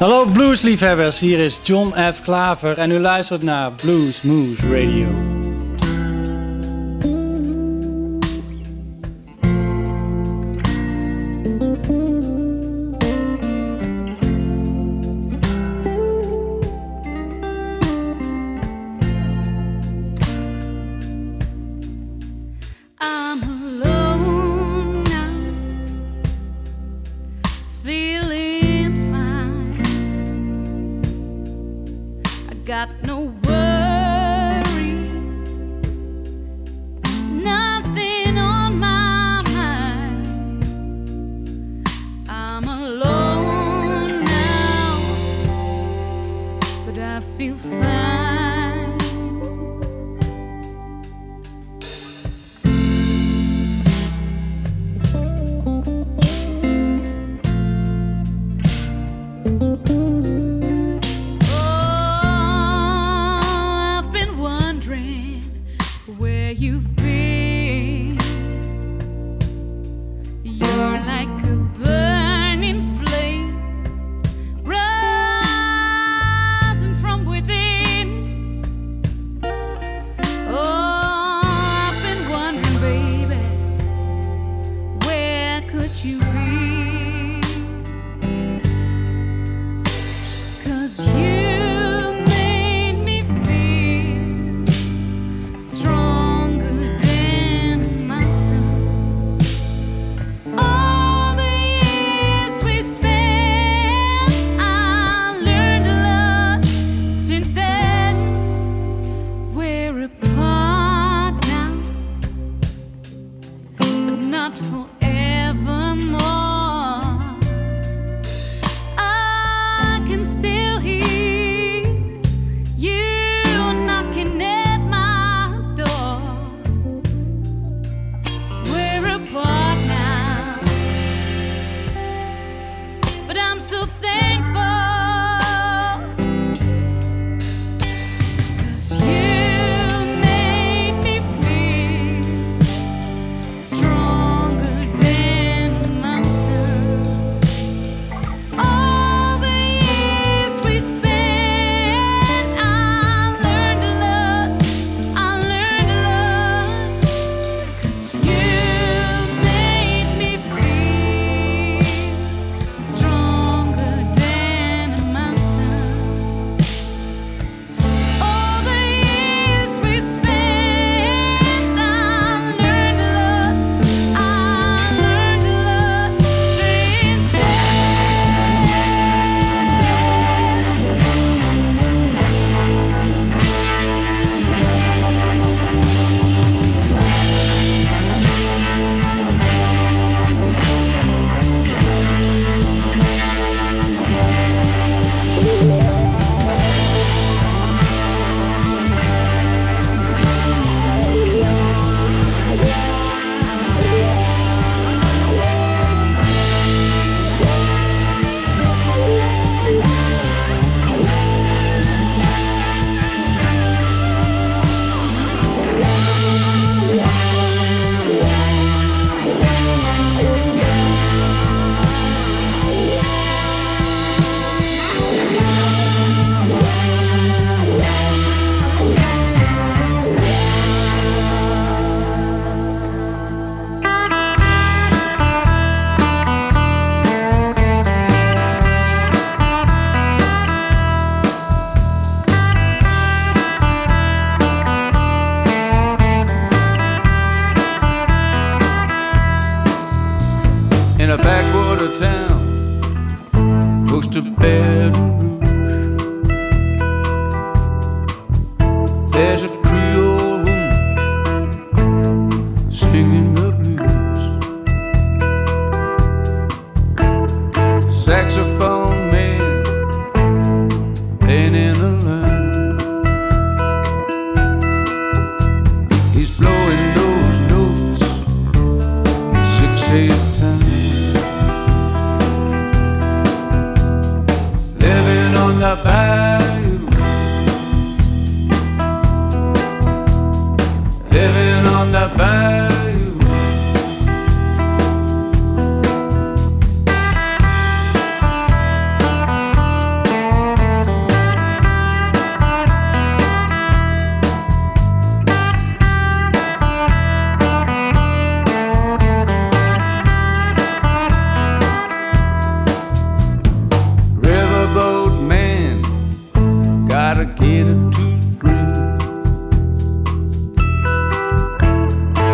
Hallo bluesliefhebbers, hier is John F. Klaver en u luistert naar Blues Moves Radio.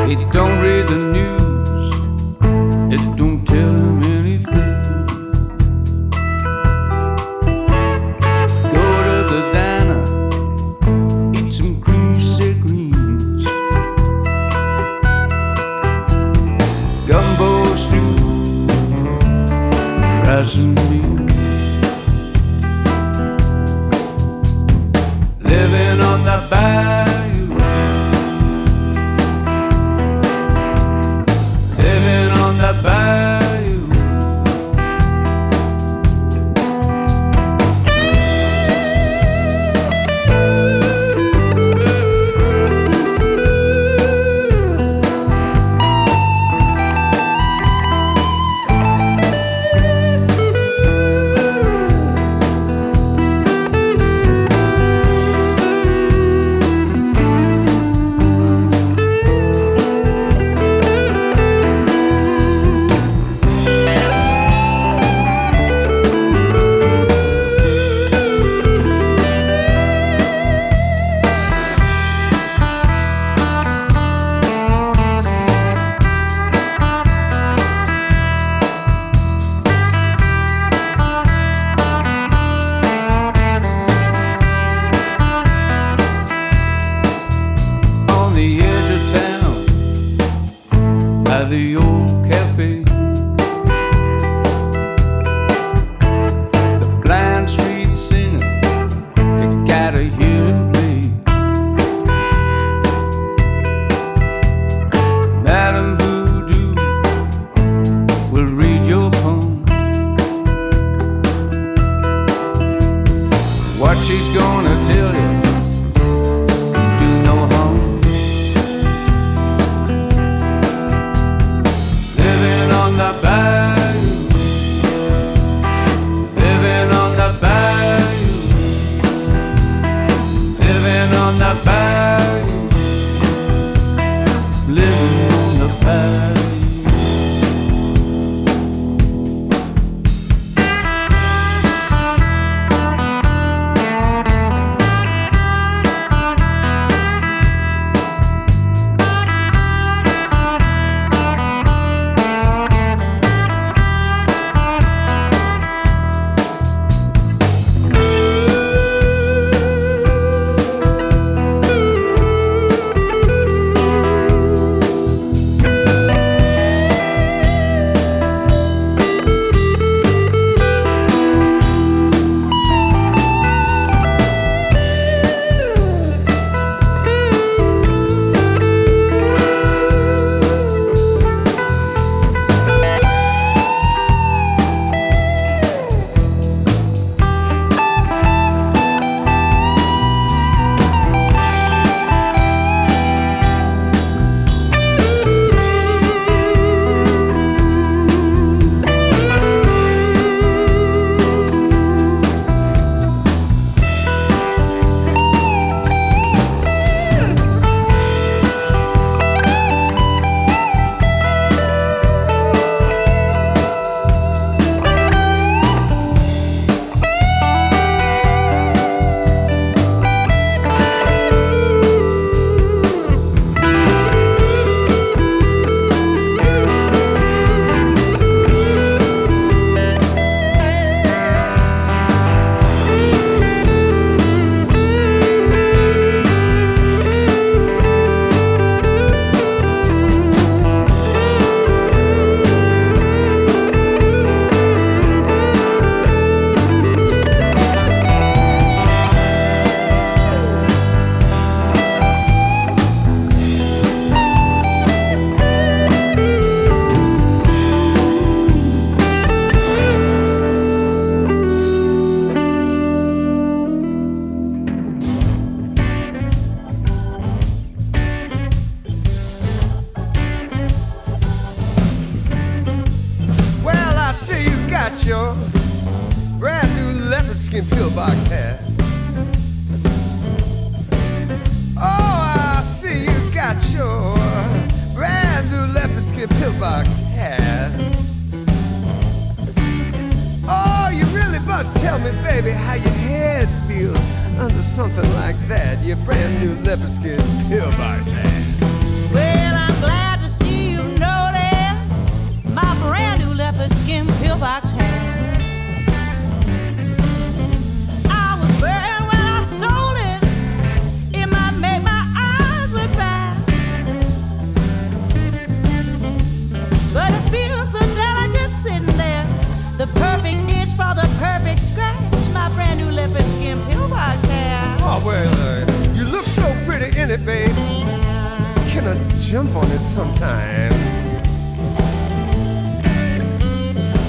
He don't read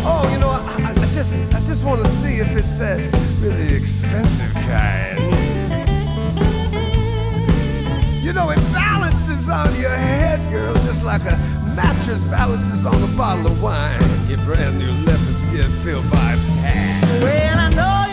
Oh, you know, I, I just, I just want to see if it's that really expensive kind. You know, it balances on your head, girl, just like a mattress balances on a bottle of wine. Your brand new leopard skin pillbox hat. Well, I know.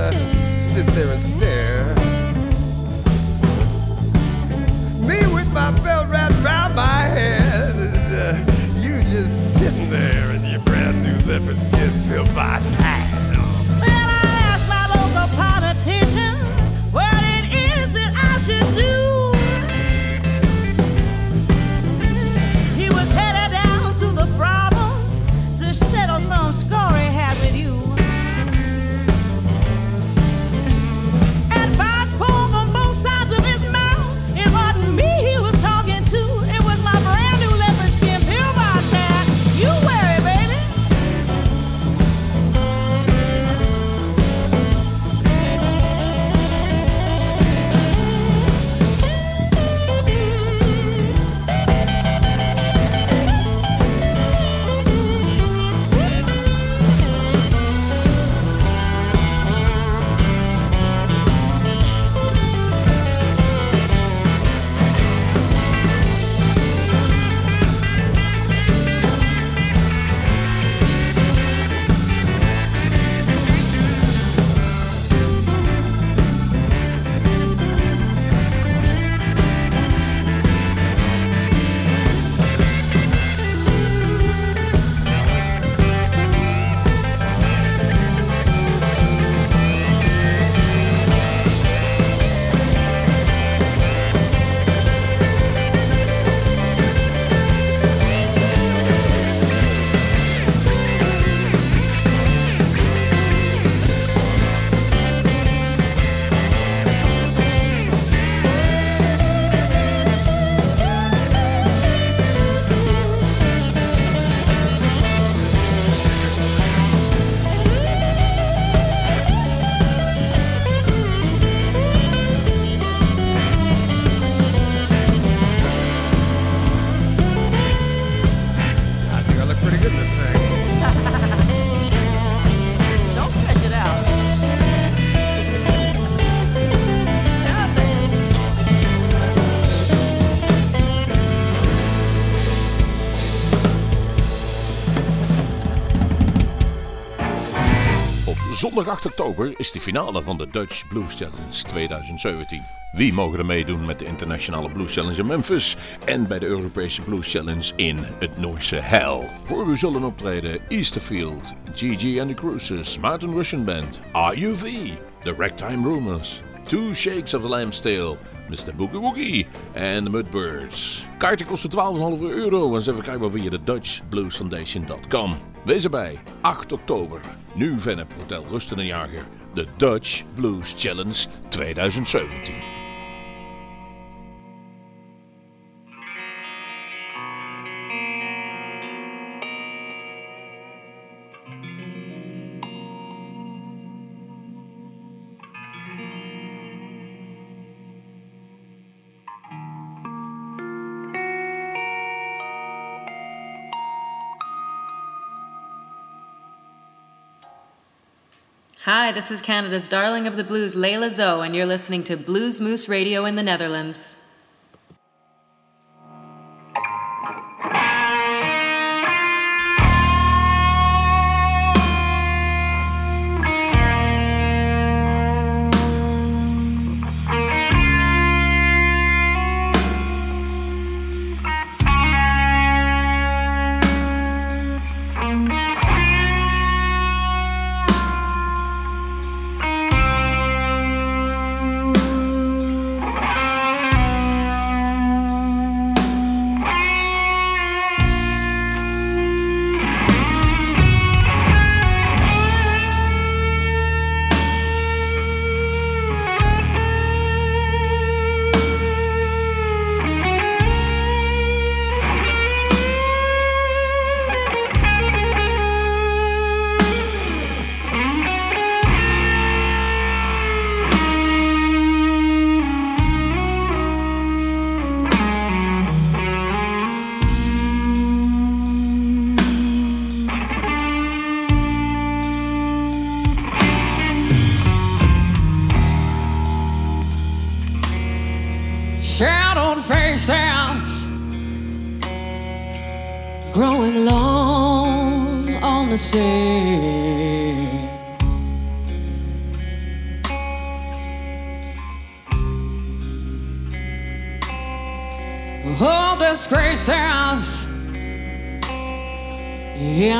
sit there and stare. Me with my belt wrapped around my head, you just sitting there in your brand new leopard skin pillbox 8 oktober is de finale van de Dutch Blues Challenge 2017. Wie mogen er meedoen met de Internationale Blues Challenge in Memphis en bij de Europese Blues Challenge in het Noorse Hell? Voor u zullen optreden Easterfield, GG and the Cruisers, Mountain Russian Band, RUV, The Ragtime Rumors, Two Shakes of the Lamb's Tail, Mr. Boogie Woogie en The Mudbirds. Kaarten kosten 12,5 euro en ze verkrijgbaar via de DutchBluesFoundation.com. Wees erbij, 8 oktober, nu Vennep Hotel Rusten en Jager, de Dutch Blues Challenge 2017. Hi, this is Canada's darling of the blues, Layla Zoe, and you're listening to Blues Moose Radio in the Netherlands.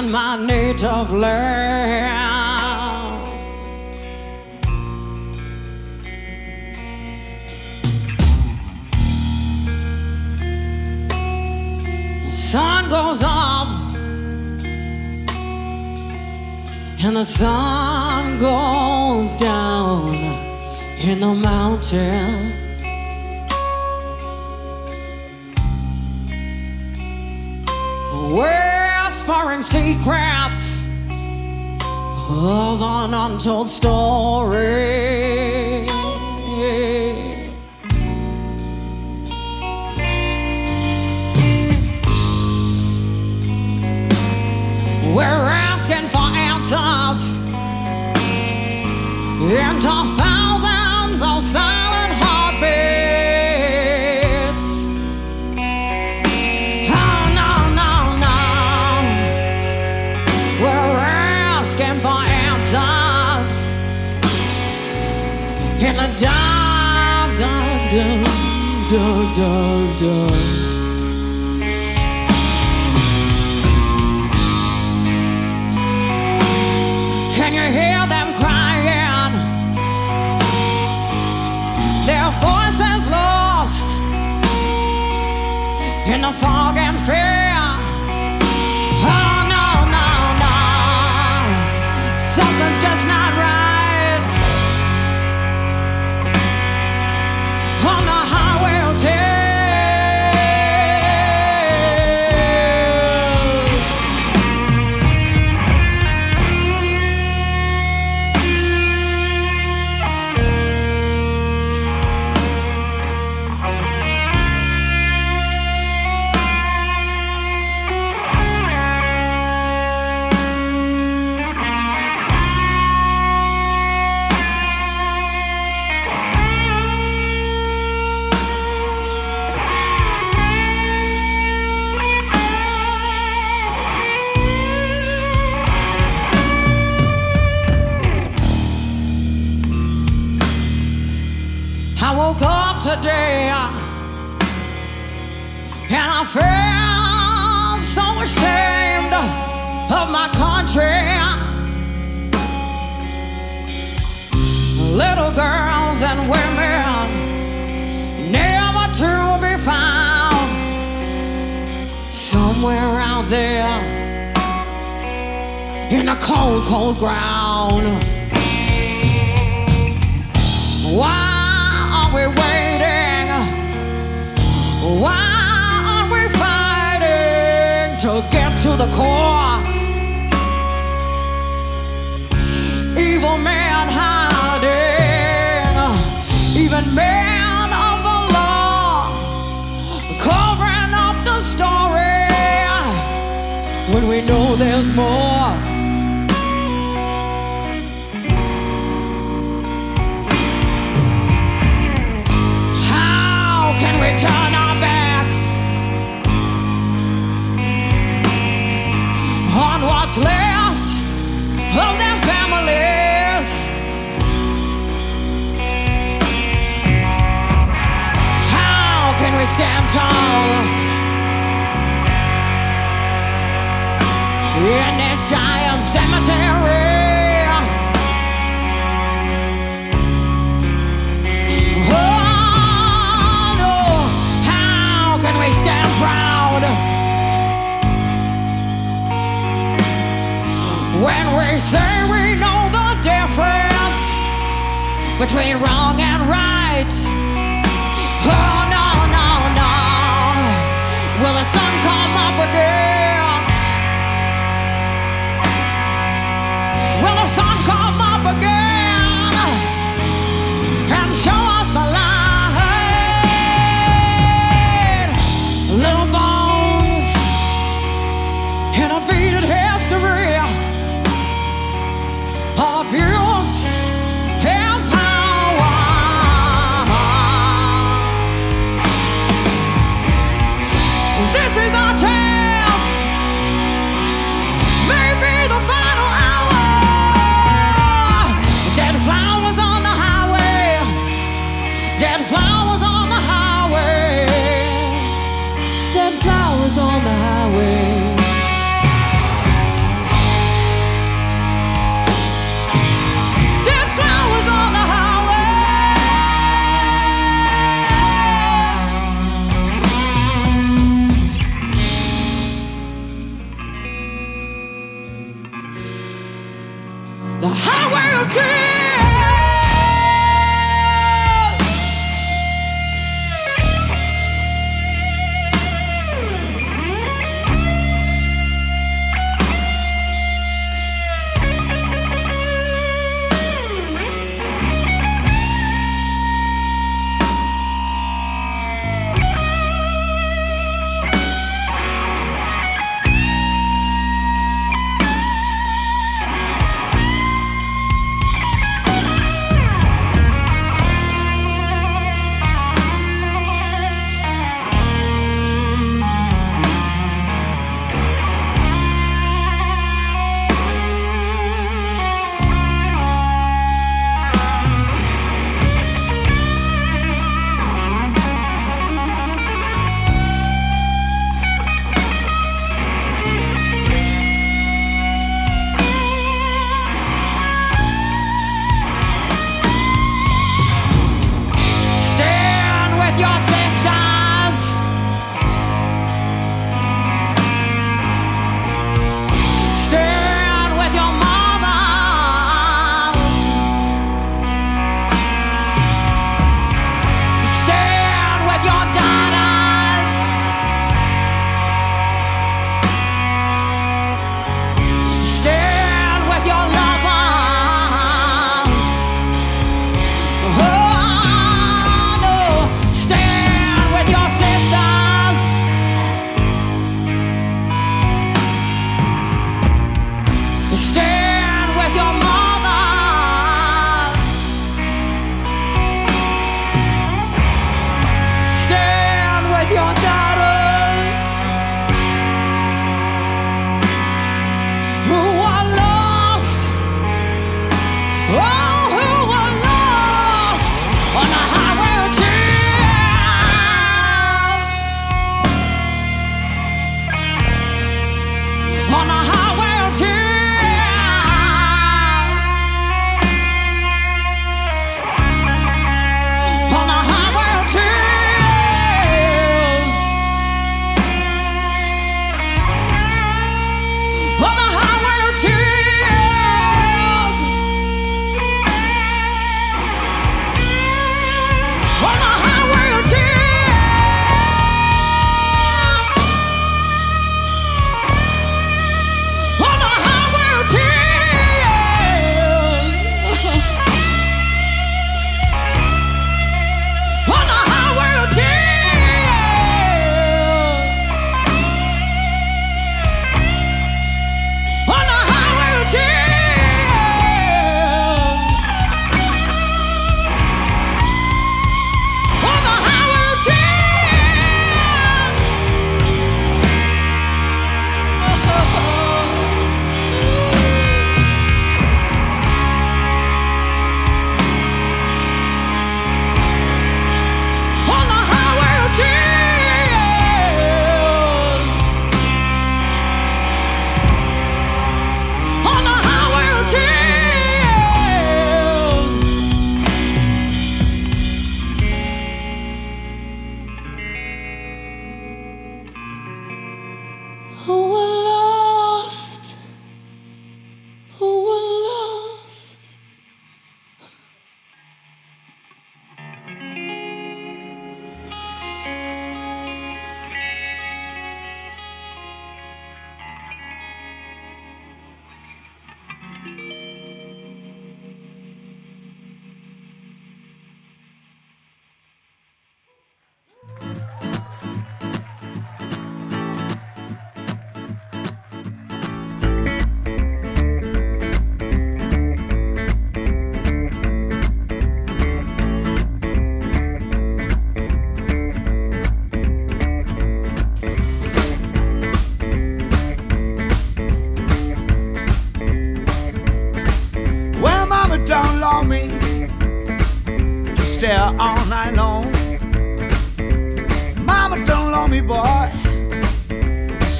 In my native land. The sun goes up and the sun goes down in the mountains. Whispering secrets of an untold story. We're asking for answers into thousands today. And I felt so ashamed of my country. Little girls and women never to be found somewhere out there in the cold, cold ground. Why are we waiting? To get to the core? Evil men hiding, even men of the law, covering up the story when we know there's more. What's left of their families? How can we stand tall in this giant cemetery? When we say we know the difference between wrong and right? Oh,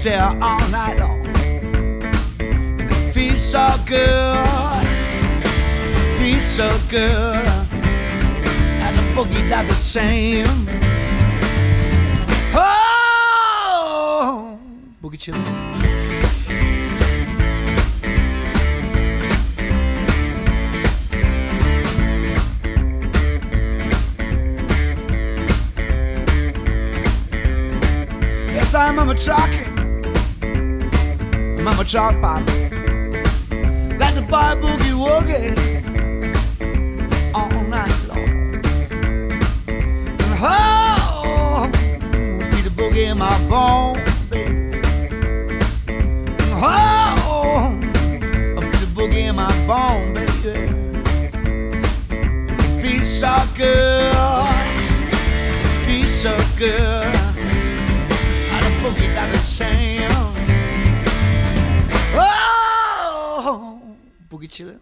stare all night long. And it feels so good, it feels so good. And the boogie does the same. Oh, boogie chillin'. I'm a trucker chalk pop. Like the fire boogie woogie all night long. And her Chile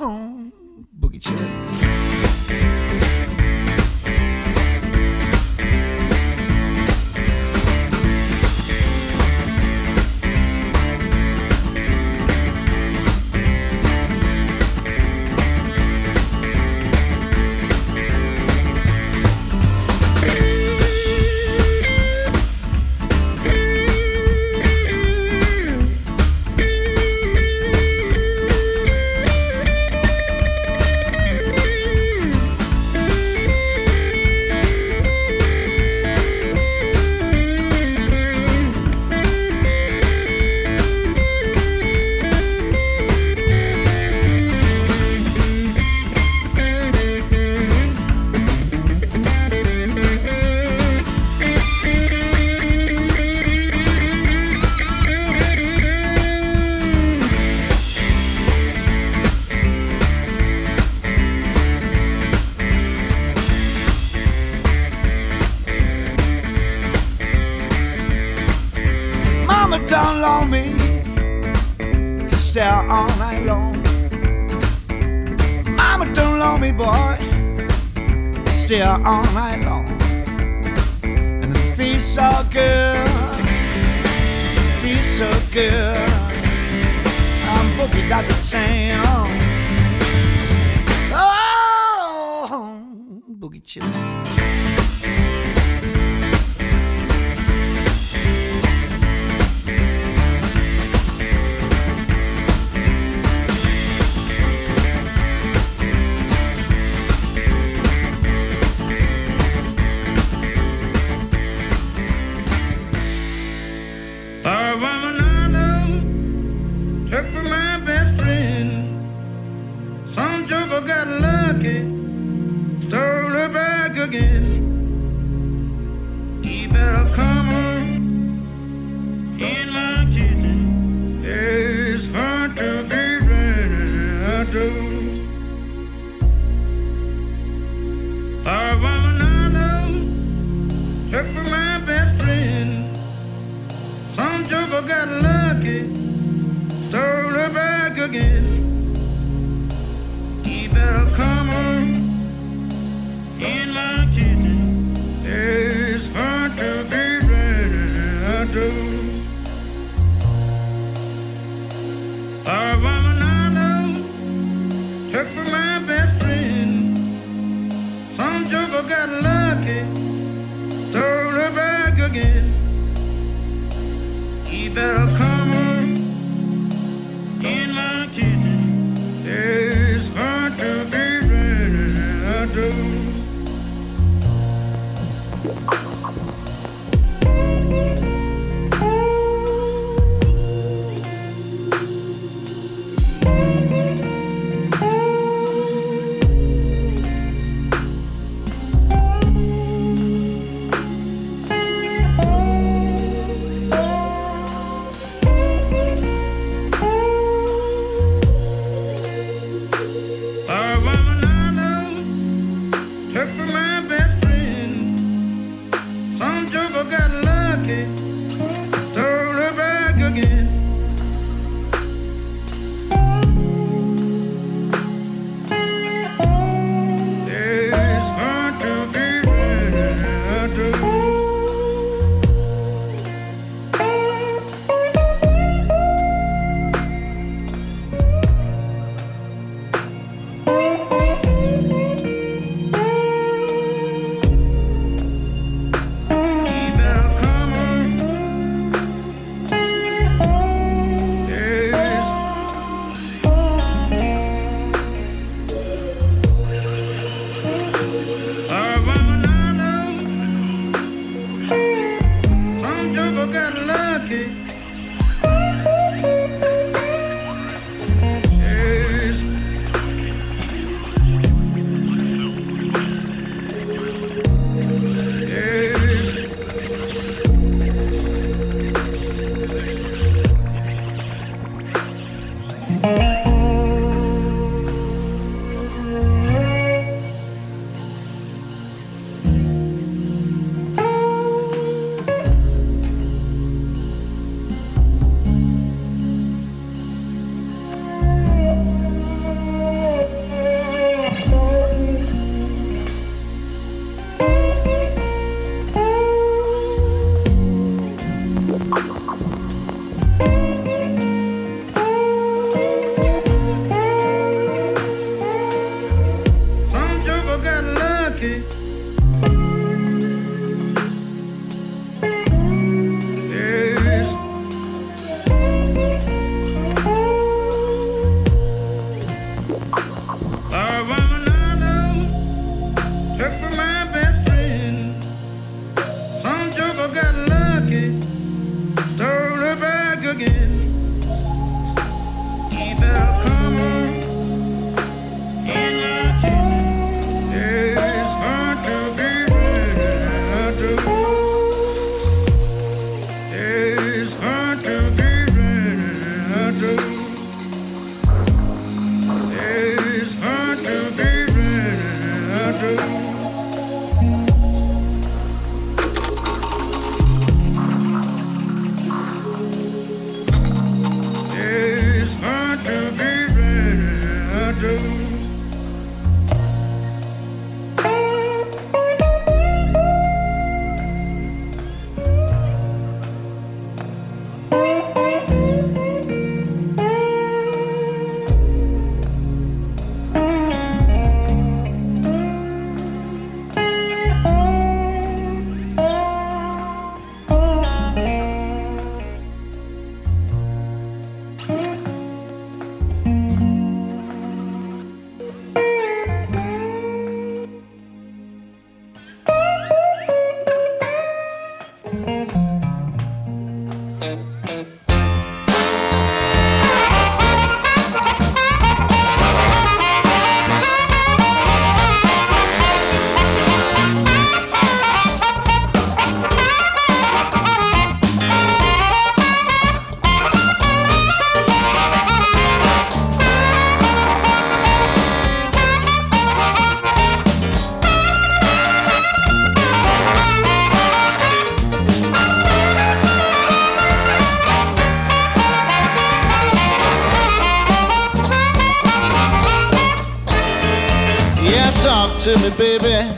home, Boogie Chilly. To me, baby.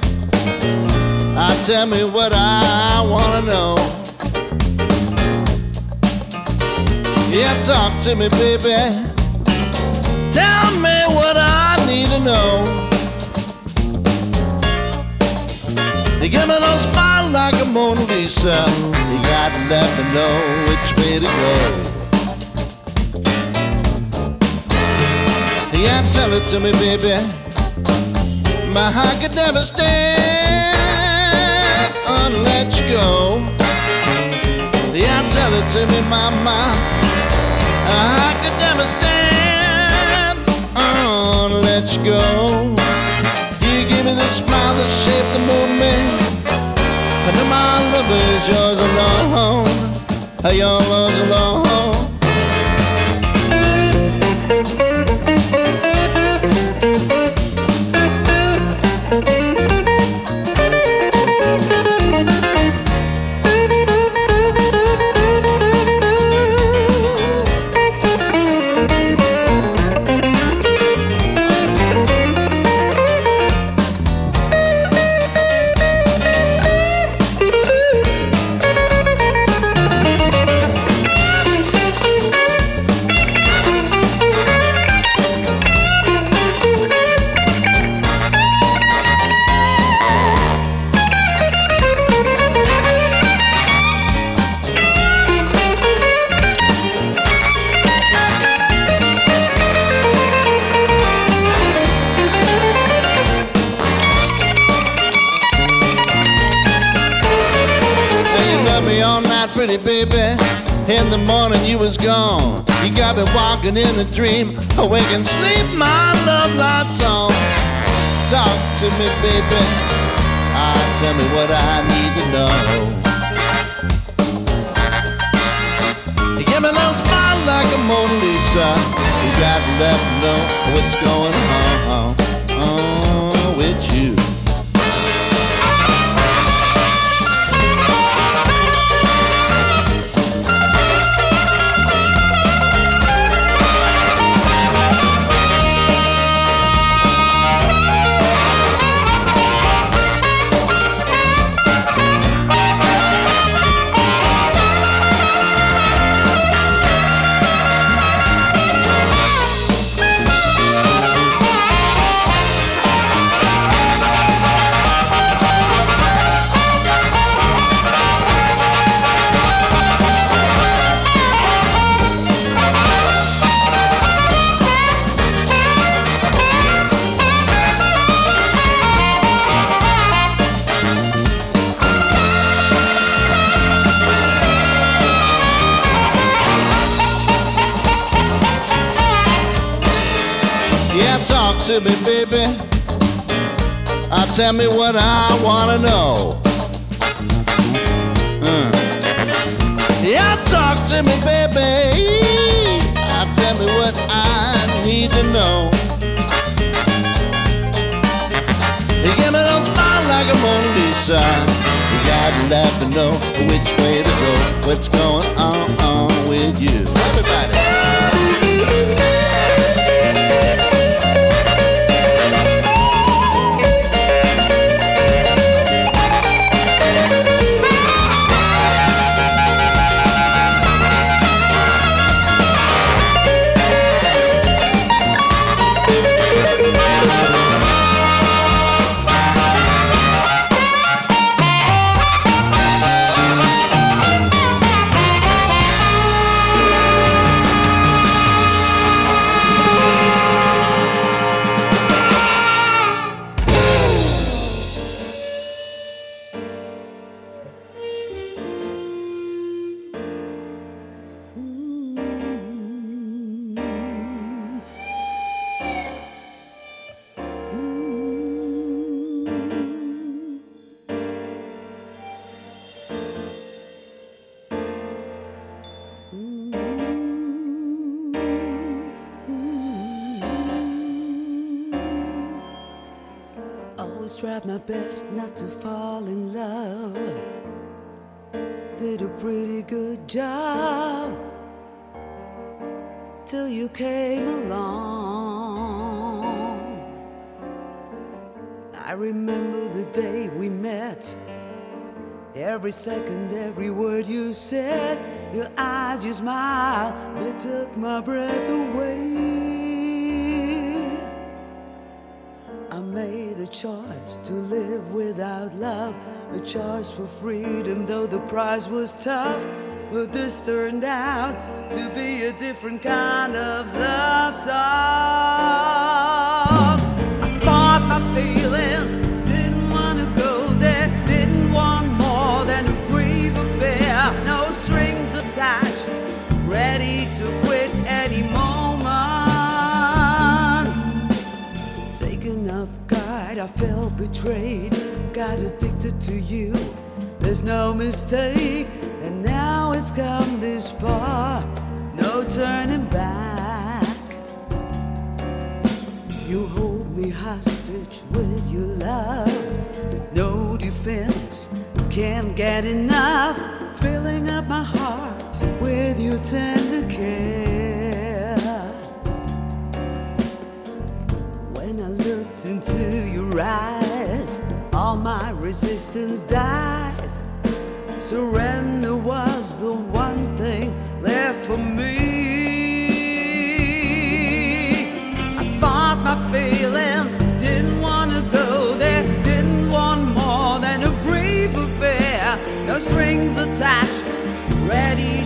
Uh, tell me what I wanna know. Yeah, talk to me, baby. Tell me what I need to know. You give me those smile like a Mona Lisa. You got to let me know which way to go. Yeah, tell it to me, baby. My heart could never stand unless you go. Yeah, tell it to me, mama. I could never stand unless you go. You give me the smile, the shape, the movement. And my love is yours alone. Your love's alone. Pretty baby. In the morning you was gone. You got me walking in a dream, awake and sleep. My love lights on. Talk to me, baby. Ah, tell me what I need to know. You give me a little smile like a Mona Lisa. You got me know what's going on on to me, baby. Uh, tell me what I wanna know. Uh. Yeah, talk to me, baby. Uh, tell me what I need to know. You give me those smile like a Mona Lisa. You gotta let me know which way to go. What's going on, on with you? Everybody. Pretty good job till you came along. I remember the day we met. Every second, every word you said, your eyes, your smile, they took my breath away. I made a choice to live without love, a choice for freedom, though the price was tough. But this turned out to be a different kind of love song. I felt betrayed, got addicted to you. There's no mistake, and now it's come this far, no turning back. You hold me hostage with your love, no defense, can't get enough, filling up my heart with your tender care. I looked into your eyes, all my resistance died. Surrender was the one thing left for me. I fought my feelings, didn't want to go there, didn't want more than a brief affair. No strings attached, ready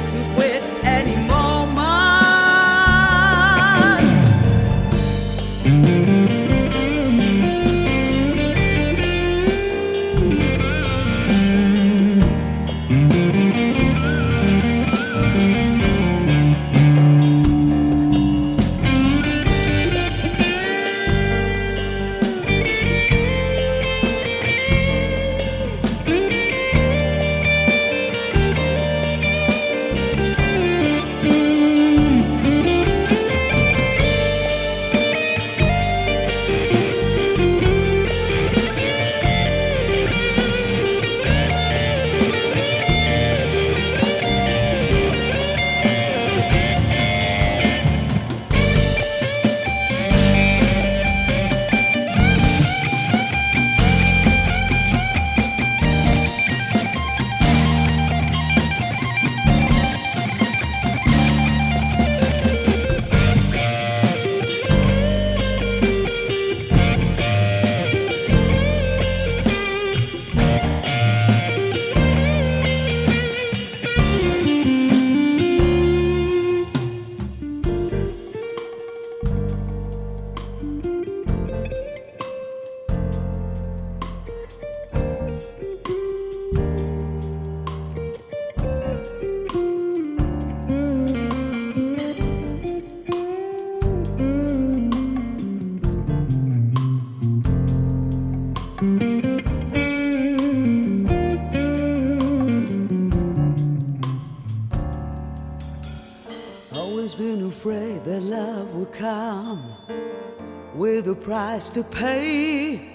price to pay.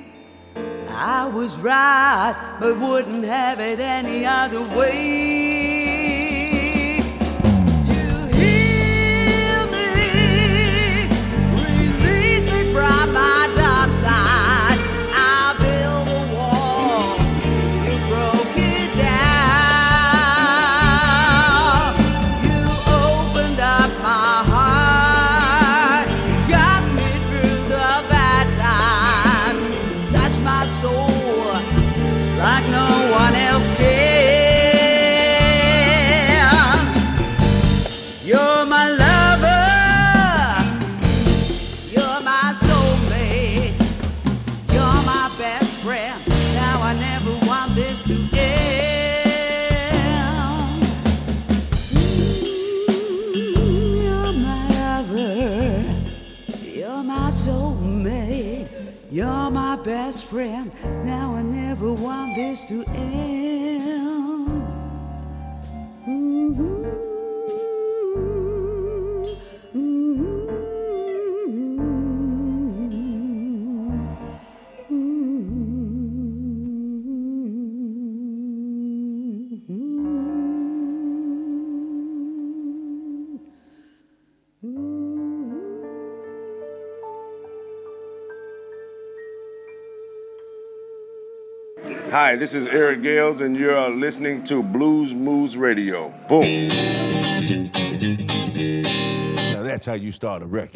I was right, but wouldn't have it any other way. Hi, this is Eric Gales, and you're listening to Bluesmoose Radio. Boom. Now that's how you start a record.